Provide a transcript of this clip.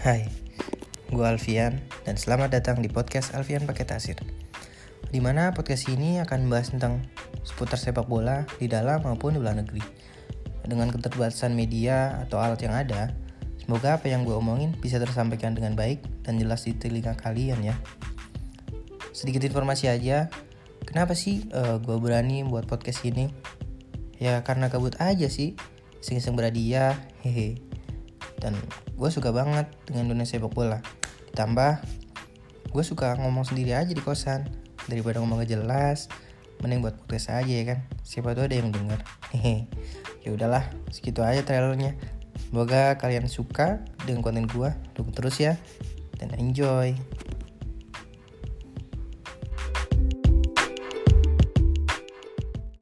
Hai, gue Alfian dan selamat datang di podcast Alfian Pakai Tasir. Di mana podcast ini akan membahas tentang seputar sepak bola di dalam maupun di luar negeri. Dengan keterbatasan media atau alat yang ada Semoga apa yang gue omongin bisa tersampaikan dengan baik dan jelas di telinga kalian ya. Sedikit informasi aja, kenapa sih uh, gue berani buat podcast ini? Ya karena kabut aja sih, iseng-iseng berhadiah, hehe dan gue suka banget dengan dunia sepak bola. Ditambah gue suka ngomong sendiri aja di kosan. Daripada ngomong gak jelas mending buat podcast aja ya kan? Siapa tuh ada yang denger. Hehe. Ya udahlah segitu aja trailernya. Semoga kalian suka dengan konten gue dukung terus ya. Dan enjoy